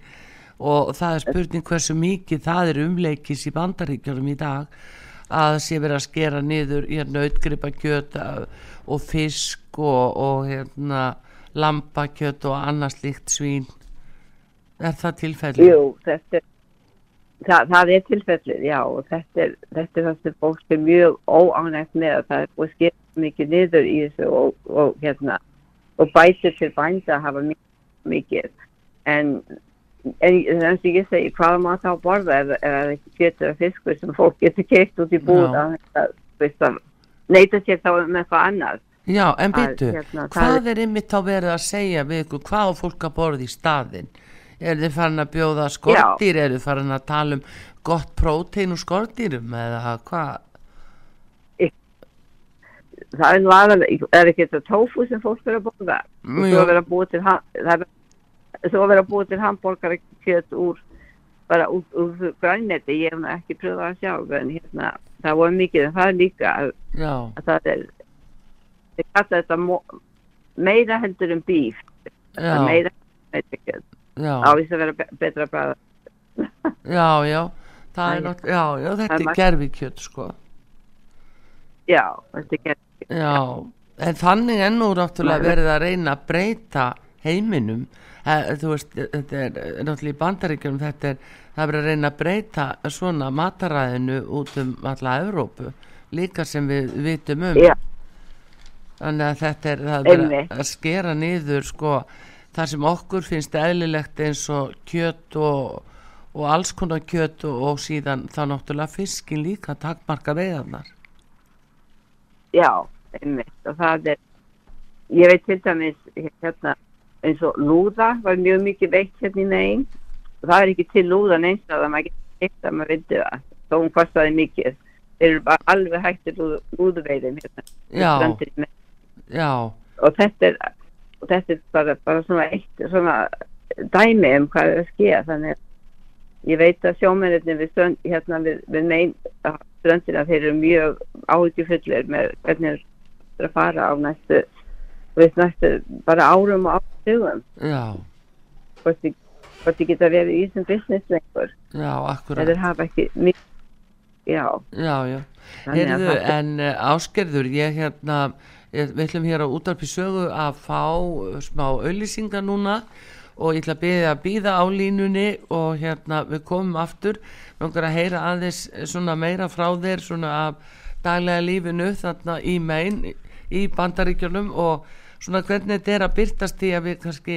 og það er spurning hversu mikið það er umleikis í bandaríkjörum í dag að sé verið að skera niður hérna nautgripa kjöt og fisk og, og hérna lambakjöt og annað slíkt svín er það tilfelli? Jú, þetta er það, það er tilfellið, já og þetta er, þetta er það sem fólk er mjög óánægt með að það er búið að skera mikið niður í þessu og, og hérna og bætir til bænda hafa mikið, mikið. en en eins og ég segi, hvað má þá borða ef það ekki getur að fiskur sem fólk getur keitt út í búð Já. að, neyta sér þá með eitthvað annað Já, en Að, byttu, hérna, það hvað er ymmit þá verið að segja við ykkur, hvað á fólk að borða í staðinn? Er þið farin að bjóða skortýr, er þið farin að tala um gott prótein og skortýrum eða hvað? það er nú aðalega, er ekki þetta tofu sem fólk verður að borða? Svo vera að búa til ha- til hambúrgara kjöt úr bara úr, úr grænmeti, ég hef nú ekki pröfað að sjálf en hérna, það var mikið en það er líka að, að það er ég kalla þetta meira heldur en bíf meira heldur en kjöt já, á þess að vera be betra bræða já, já, það er Æ, nátt, já, já, þetta er er margt- gerfi kjöt, sko. já, þetta er gert Já, en þannig er nú náttúrulega verið að reyna að breyta heiminum, þú veist, þetta er eh, náttúrulega í bandaríkjum, þetta er, það er að reyna að breyta svona mataræðinu út um alla Evrópu, líka sem við vitum um. Já. þannig að þetta er, það er að skera niður sko það sem okkur finnst eðlilegt eins og kjöt og, og alls konar kjöt og, og síðan þá náttúrulega fiskin líka takmarka veiðarnar. Já, einmitt. Og það er ég veit til dæmis hérna eins og lúða var mjög mikið veitt hérna í negin og það er ekki til lúða neins að maður getur eitt að maður vindi það. Þó hún kostaði mikið. Þeir eru bara alveg hættir lúð, lúðuveiðin hérna. Já. já, og þetta er og þetta er bara, bara svona eitt svona dæmi um hvað er að skeja þannig að ég veit að sjómennirni við strönd, hérna við, við mein ströndina þeir eru mjög áhyggjufullir með hvernig þeir eru að fara á næstu við næstu bara árum og já, hvort þið geta verið í þessum business lengur. Já, akkurat. Þeir hafa ekki mikið já, já, já, heyrðu það- en uh, áskerður ég hérna við ætlum hér á útarpi sögu að fá uh, smá auðlýsingar núna og ég ætla að byrja að býða á línunni og hérna við komum aftur. Langar að heyra aðeins svona meira frá þér svona af daglega lífinu þarna í megin í bandaríkjunum og svona hvernig þetta er að byrtast í að við kannski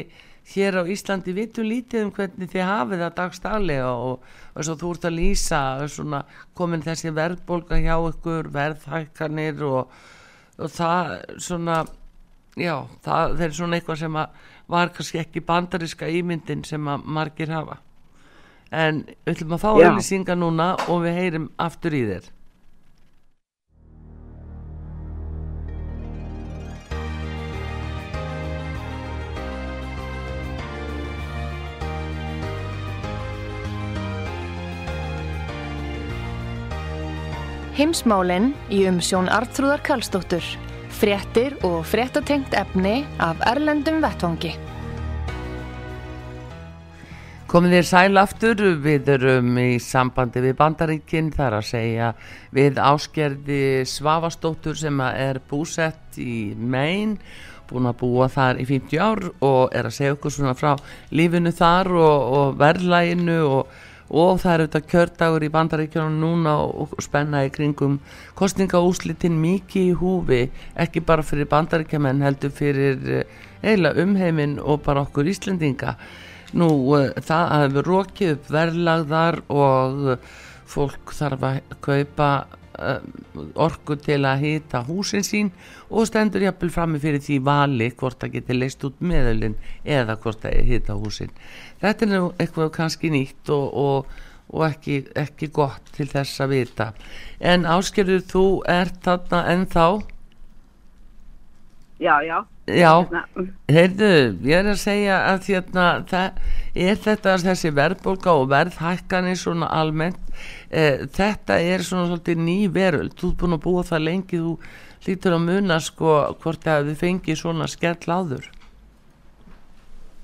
hér á Íslandi vitum lítið um hvernig þið hafið það dagstaglega og, og svo þú ert að lýsa svona komin þessi verðbólga hjá ykkur verðhækkanir og, og það svona já, það er svona eitthvað sem að var kannski ekki bandariska ímyndin sem að margir hafa. En við ætlum að fá auðlýsingar núna og við heyrim aftur í þér Heimsmálinn í umsjón Artrúðar Karlsdóttur. Fréttir og fréttatengt efni af Erlendum Vettvangi. Komið þér sæl aftur, við erum í sambandi við Bandaríkin, þar að segja við áskerði Svavastóttur sem er búsett í Maine, búin að búa þar í 50 ár og er að segja okkur svona frá lífinu þar og, og verðlæginu og, og það er auðvitað kjördagur í Bandaríkjunum núna og, spenna í kringum kostningaúslitin mikið í húfi, ekki bara fyrir Bandaríkjamenn heldur fyrir eh, eiginlega umheiminn og bara okkur Íslendinga. Nú, uh, það að við rókið upp verðlagðar og fólk þarf að kaupa orku til að hýta húsin sín og stendur jafnvel frammi fyrir því vali hvort það geti leist út meðalinn eða hvort það hýta húsin. Þetta er nú eitthvað kannski nýtt og, og, og ekki, ekki gott til þess að vita. En áskerður þú ert þarna ennþá? Já, já Já. Hérna, Heyrðu, ég er að segja að hérna, það, er þetta þessi verðbólga og verðhækkanir svona almennt, e, þetta er svona svolítið ný veröld, þú ert búin að búa það lengi, þú lítur að muna sko hvort að þið fengið svona skell áður.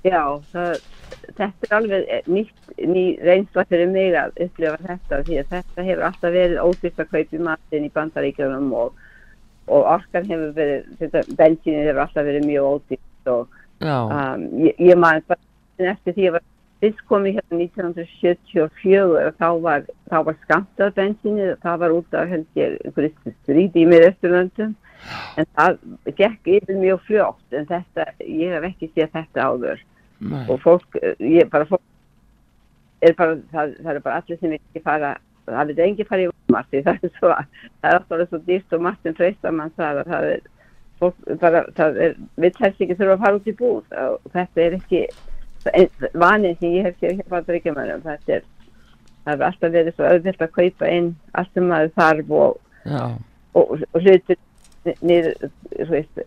Já, það, þetta er alveg nýtt, ný reynsla fyrir mig að upplifa þetta því að þetta hefur alltaf verið ósýrt að kaupa í matinn í bandaríkjunum og, og orkan hefur verið, þetta bensinni hefur alltaf verið mjög ódýrt og um, ég, ég man eftir því að fyrst komið hérna 1974 og þá var, þá var skamtað bensinni og það var út af held ég einhverju stríti í miðausturlöndum. En það gekk yfir mjög fljótt en þetta, ég hef ekki séð þetta áður. Nei, og fólk, ég bara fólk er bara, það, það er bara allir sem ekki fara, það vil engi fara í Walmart það er svo, það er alltaf svo dýrt og Martin Treystamann það að það er fólk bara, það er, vill helst ekki þurfa að fara út í búð. Og þetta er ekki vanið sem ég hef séð hjá bandaríkjumannum þetta er, það hefur alltaf verið svo auðvilt að kaupa inn allt sem maður þarf og, já, og, og hlutir niður, þú veist,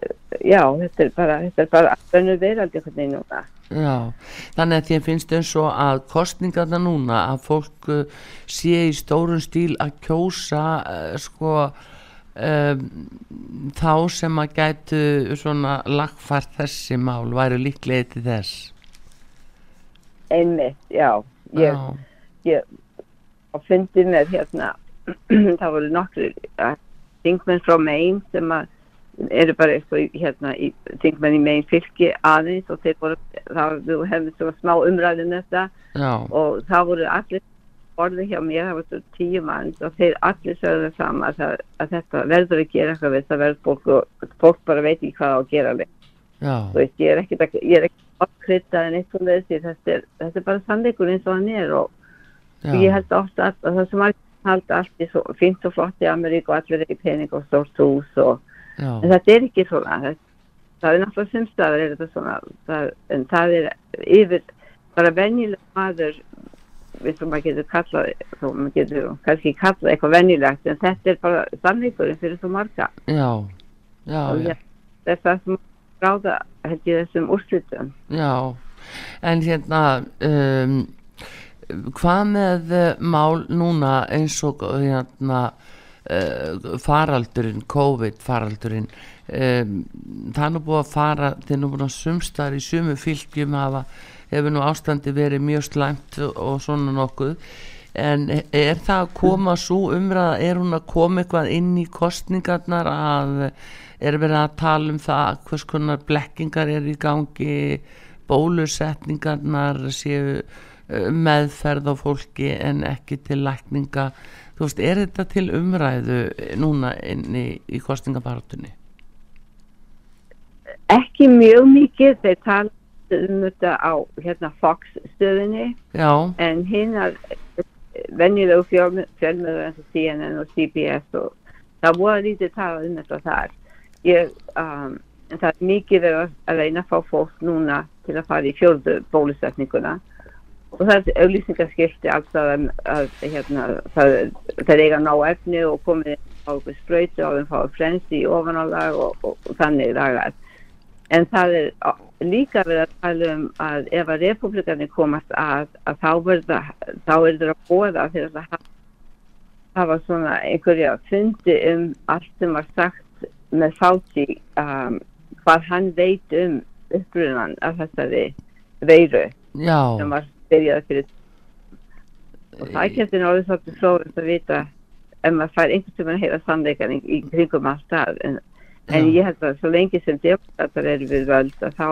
já, þetta er bara, þetta er bara önnur veraldi veginn núna. já. Þannig að þér finnst eins og að kostningarna núna að fólk uh, sé í stórun stíl að kjósa uh, sko um, þá sem að gætu svona lagfært þessi mál væru líklega til þess. Einmitt, já, ég, Já, ég á fundi með hérna, það voru nokkru þingmenn frá megin sem að eru bara eitthvað í, hérna í þingmenn í megin fylki aðeins og þeir voru, þá við hefðum svona smá umræðin þetta já, og það voru allir borði hjá mér, það var svo tíu mann og þeir allir sögðu það sama að, að þetta verður að gera eitthvað við það verður fólk og fólk bara veit ekki hvað á að gera við. Veist, ég er ekkert að, er að krydda en eitt svona þessi, þetta er, þetta er bara sannleikur eins og hann er og já, ég held ofta að, að það sem allir halda allt í svo fínt og flott í Ameríku og allir er í pening og stórt hús og já, en þetta er ekki svona það, það er náttúrulega sumstaðar er þetta svona það, en það er yfir bara venjuleg maður við sem maður getur kallað þó maður getur kannski kallað eitthvað venjulegt en þetta er bara sannleikurinn fyrir svo marga. Já, já, já. það er það sem ráða held ég þessum úrslitum. Já, en hérna um, hvað með eh, mál núna eins og hérna uh, faraldurinn, COVID faraldurinn það er nú búið að fara þeir eru nú búin að sumstar í sumu fylgjum hafa, hefur nú ástandi verið mjög slæmt og svona nokkuð. En er það að koma svo umræða, er hún að koma eitthvað inn í kostningarnar að er verið að tala um það hvers konar blekkingar er í gangi bólusetningarnar séu meðferð á fólki en ekki til lækninga. Þú veist, er þetta til umræðu núna inn í, í kostningabaratunni? ekki mjög mikið. Þeir tala um þetta á hérna Fox stöðinni. Já, en hinnar venjulegu fjölmöður eins og CNN og CBS og það voru lítið talað um þetta þar. Ég, um, en það er mikið verið að- að reyna að fá fólk núna til að fara í fjörðu bólusetninguna og það er auðlýsingarskilti alls að, hérna, það, það eiga ná efni og komið á spröytu og þeim fáið frensi í ofanálag og, og, og þannig lagað en það er líka verið að tala um að ef að republikanir komast að, að þá verður verður að bóða fyrir að hafa, hafa svona einhverja fundi um allt sem var sagt með Fauci um, hvað hann veit um upprunan af þessari veiru já, sem var byrjað fyrir. Og það getur náttúrulega svolítið fróðist að vita ef maður fær einhvern tímann að heyra sannleikan í, í kringum allt það en, en ég held að svo lengi sem demokrater eru við völd þá,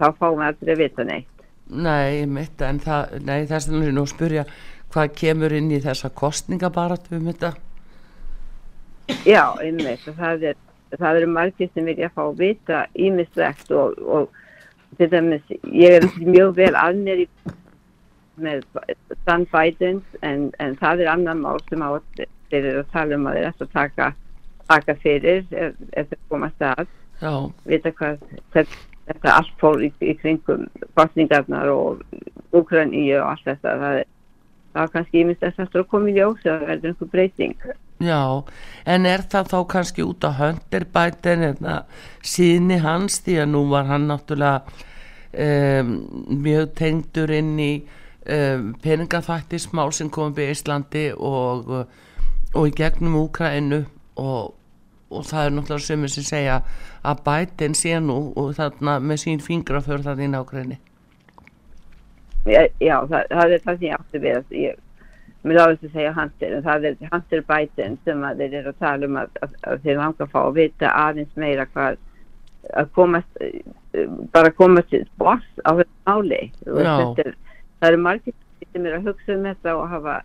þá fáum við aldrei að vita neitt. Nei, mitt en það, nei, þess að nú spyrja hvað kemur inn í þessa kostningabaratu um þetta? Já, einmitt það er það eru margir sem vilja fá að vita ímislegt og, og til dæmis, ég er ekki mjög vel mér í með Stan Biden en, en það er annar mál sem á þeir eru að tala um að þeir ættu að taka taka fyrir ef, ef þeir komast að vita hvað hvern, þetta allt fór í, í kringum kostningarnar og Ukraínu og allt þetta. Það er, það er kannski ímislegt eftir að koma í ljós að það verður einhver breyting. Já, en er það þá kannski út á Biden eða síðni hans? Því að nú var hann náttúrulega um, mjög tengdur inn í um, peningaþvættismál sem kom upp í Íslandi og, og í gegnum Úkraínu og, og það er náttúrulega sömur sem segja að Biden sé nú og þarna með sín fingra fyrir það í nákvæðinni Já, já það, það er það sem ég átti við. Að ég mér láðist að segja Hunter en það er Hunter Biden sem að þeir eru að tala um að, að, að þeir langa að fá að vita aðeins meira hvað að komast eh, bara komast boss á þetta máli. Já. þetta er, það eru margir sem eru að hugsa um þetta og hafa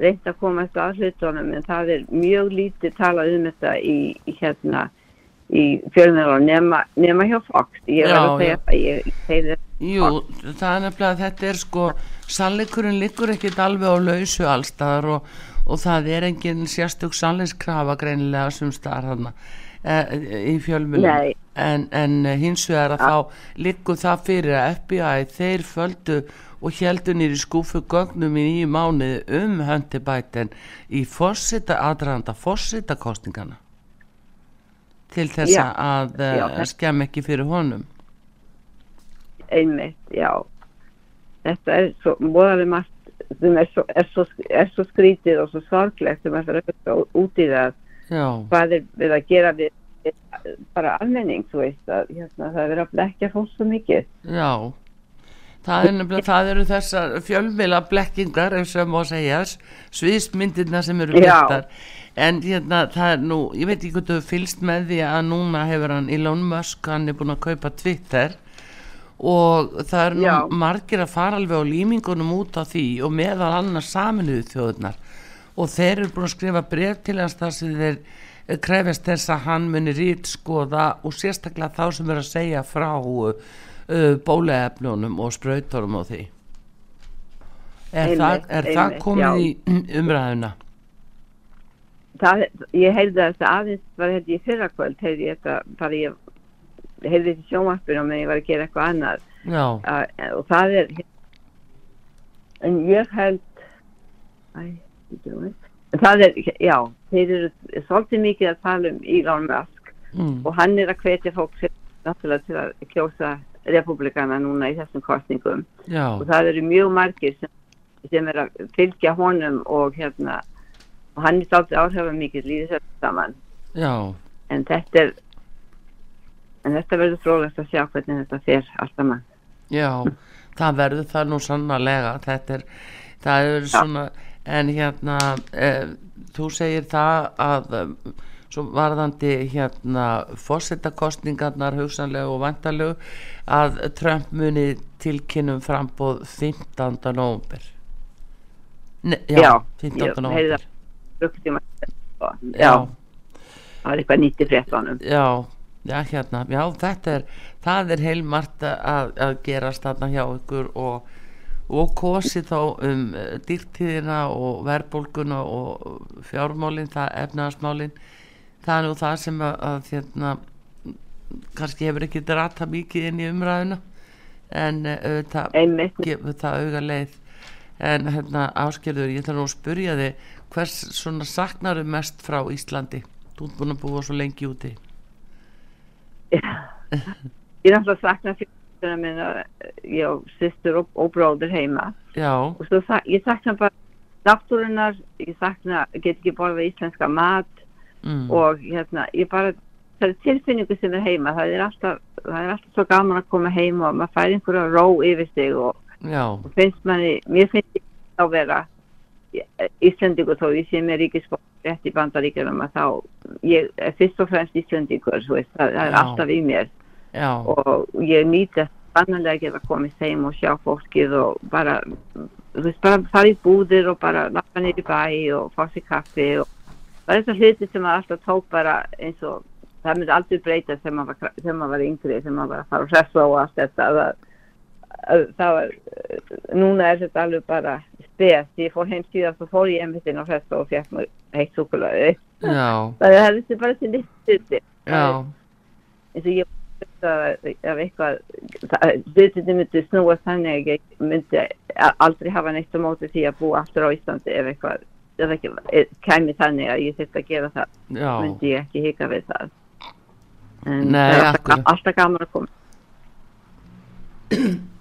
reynt að komast að hlutunum en það er mjög lítið talað um þetta í, í hérna í fjölmjörnum nema, nema hjá Fox. Ég Já, að segja það ég, ég segi Jú, það er nefnilega að þetta er sko sannleikurinn liggur ekkit alveg á lausu allstaðar og, og það er engin sérstök sannleikskrafa greinilega sem staðar þarna e, í fjölmjölum Nei. en, en hins vegar að þá liggur það fyrir að FBI þeir földu og heldu nýri skúfu gögnum í nýju mánuði um höndi bæten í fórsita aðranda fórsita kostningana til þess að Já, þetta- skemm ekki fyrir honum. Einmitt, já. Þetta er svo móðalega margt sem er svo, er, svo, er svo skrítið og svo sorglegt sem er það að út í það. Já, hvað er við að gera við bara almenning, þú veist að hérna, það er að blekja fólk svo mikið. Já Það, er það eru þessar fjölmila blekkingar ef sem má segja sviðsmyndirna sem eru byrtar en hérna það er nú ég veit ekki hvað þú fylst með því að núna hefur hann Elon Musk hann er búin að kaupa Twitter og það er nú Já. margir að fara alveg á límingunum út af því og meðal annars saminuðu þjóðunar og þeir eru búin að skrifa bref til hans þar sem þeir eh, krefjast þess að hann muni rítskoða og sérstaklega þá sem er að segja frá uh, bólaefnunum og sprautorum og því. Er, Einmitt, það, er það einmitt, komið í umræðuna? Það, ég heyrði þetta aðeins var þetta í fyrrakvöld heyrði ég þetta bara ég heyrði þetta í sjónvarpinu meðan ég var að gera eitthvað annað. Já, uh, og það er en ég held æ, það er, já, þeir eru svolítið mikið að tala um Elon Musk mm, og hann er að hvetja fólk til að kjósa republikana núna í þessum kostningum já, og það eru mjög margir sem, sem er að fylgja honum og hérna og hann er svolítið áhrifa mikið líðið þetta saman. Já. En þetta er en þetta verður frólægt að sjá hvernig þetta fer allt saman. Já, það verður það nú sannarlega. Þetta er, það er svona en hérna e, þú segir það að svo varðandi hérna fórsetakostningarnar hugsanlega og vantarlegu að Trump muni tilkynum frambóð 15. november ne, já, Já, 15. ég november já, já, það var eitthvað nýtt í fréttunum. Já, já, hérna já, þetta er, það er heilmart að, að gerast þarna hjá ykkur og, og kosi þá um eh, dýrtíðina og verðbólguna og fjármálin það efnaðasmálin það er nú það sem að, að hérna, kannski hefur ekki drata mikið inn í umræðuna en eh, auðvitað gefur það auga leið. En hérna áskerður, ég ætla nú að spurja þig hvers svona saknaru mest frá Íslandi? Þú ert búin að búa svo lengi úti. Ég er náttúrulega sakna fjölskylduna minna ég og systur og, og bróður heima. Já, og svo ég sakna bara náttúrunar, ég sakna get ekki borða íslenska mat mm, og hérna, ég bara það er tilfinningu sem er heima. Það er alltaf, það er alltaf svo gaman að koma heim og maður fær einhverja ró yfir sig og, og finnst manni mér finnst ég þá vera Íslandingur þó ég sé með ríkisbók rétt í bandaríkjunum að þá ég er fyrst og fremst Íslandingur það, það er Já. alltaf í mér. Já, og ég nýta spannanlega að geta komist heim og sjá fólkið og bara, bara fara í búðir og bara lappa í bæ og fá sér kaffi og bara þessar hluti sem maður alltaf tók bara eins og það myndi aldrei breyta þegar maður var, maður var yngri, þegar maður var að fara og hressa og allt þetta það, að, það var, núna er þetta alveg bara spes, ég fór heim síðan svo fór ég einmitt inn á hressa og fekk mér heitt súkulaði já, það er þetta bara þessi já, eins og ég að ef eitthvað hlutinni myndi snúa þannig að ég myndi aldrei hafa neitt á móti því að búa aftur á Íslandi ef eitthvað ef ekki eh, kæmi þannig að ég þurfti að gera það já, myndi ég ekki hika við það. En Nei, það er alltaf, alltaf gaman að koma.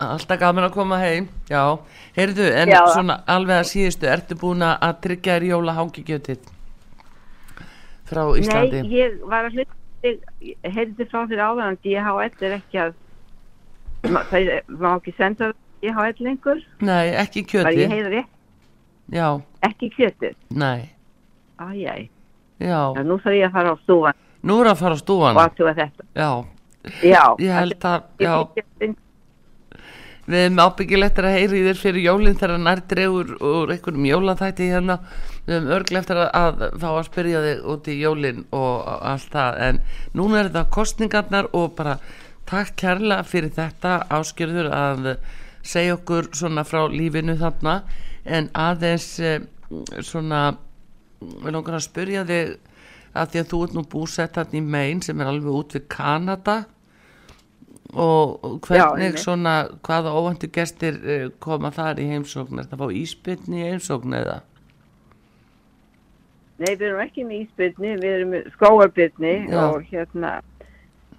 Alltaf gaman að koma heim já, heyrðu, en Já. svona alveg að síðustu, ertu búin að tryggja þér jóla hangikjötið frá Íslandi? Nei, ég var að hluta heyrði frá þér áðan að DHL er ekki að það má ekki senda DHL lengur. Nei, ekki ég kjötið já, ekki kjötið? Nei, Æjæj, já. Nú þarf ég að fara á stúan nú er að fara á stúan og aðtuga þetta. Já, Já, ég held að já, við erum ábyggilegt að heyri þér fyrir jólinn þegar nær dregur úr einhverjum jólaþætti hérna. Við eftir að, að fá að spyrja þig út í jólinn og allt það. En núna er þetta kostningarnar og bara takk kærlega fyrir þetta áskjörður að segja okkur svona frá lífinu þarna en aðeins eh, svona við langar að spyrja þig að því að þú ert nú búsett þarna í Maine sem er alveg út við Kanada og Já, hvernig einmitt. svona hvaða óvæntu gestir eh, koma þar í heimsókn er það að fá íspilni í heimsókn eða Nei, við erum ekki með íspilni, við erum með skóarbyrni Já. og hérna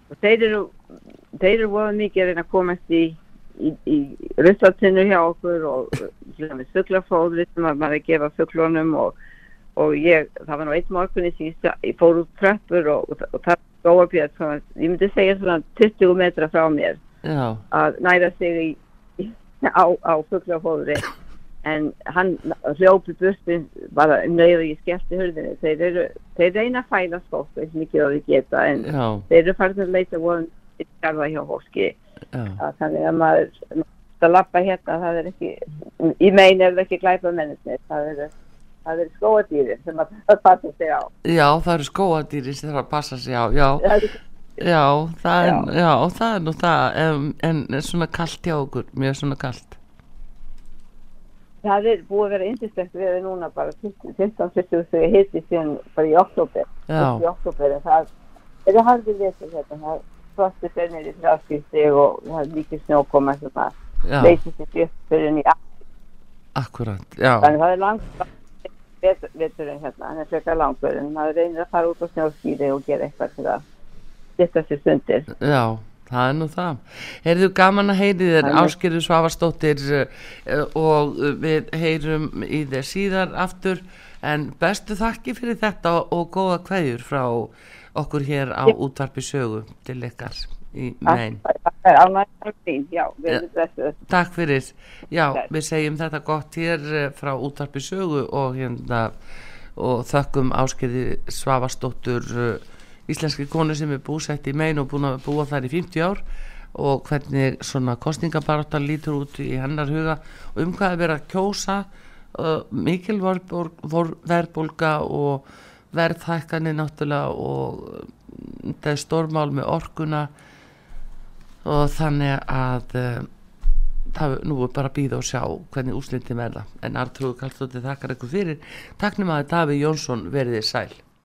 og þeir eru þeir eru voða mikið að reyna að komast í í, í ruslatinu hjá okkur og fuglafóðri sem að maður að gefa fuglunum og, og ég, það var nú eitt morgunni sem ég, fór út tröppur og, og, og það skóarbjörn svona, ég myndi segja svona 20 metra frá mér já, að næra sig í, í, á, á fuglafóðri. En hann hljópi bustin bara og ég skellti hurðinni. Þeir, eru, þeir reyna að fæla skótt eins mikið og við geta en já, þeir eru farin að leita voðum í skarða hjá já, að þannig að maður að lappa hérna, það er ekki í megin er það ekki glæpa mennisnir það er, það er skóadýri sem að það passa sig á. Já, það eru skóadýri sem þarf að passa sig á, já, það já, það er, já, það er nú það, en, en svona kalt hjá okkur, mjög svona kalt. það er búið að vera indislegt við erum núna bara 15-20 þegar hitti síðan bara í oktober Já. í oktober það er það harfið vesið hérna það frostið fyrir niður í þrjáskýrsti og það er mikið snjókoma sem að Já, leysið sér upp fyrir en í akkurat, já, Þannig það er langt vetur, veturinn hérna, hann er frekar langur en maður reynir að fara út á snjóskýri og gera eitthvað til að styrta sér stundir. já, það er nú það. Heyrðu gaman að heyri þér, Þannig. Áskirður Svavastóttir uh, og við heyrum í þér síðar aftur, en bestu þakki fyrir þetta og góða kveðjur frá okkur hér á útvarpi sögu til ykkar í megin. Erum þessu. Takk fyrir. Já, við segjum þetta gott hér eh, frá útarpi sögu og hérna og þökkum áskeiði Svavastóttur uh, íslenski konu sem er búsett í megin og búin að búa þar í 50 ár og hvernig svona kostningabarátta lítur út í hennar huga og um hvað er verið að kjósa uh, mikil verðbólga og verðhækkanir náttúrulega og uh, það er stórmál með orkuna og þannig að uh, það nú er bara að býða og sjá hvernig úslitin verða. En Artrúð Kallstóttir þakkar ykkur fyrir. Taknum að Daví Jónsson veriði sæl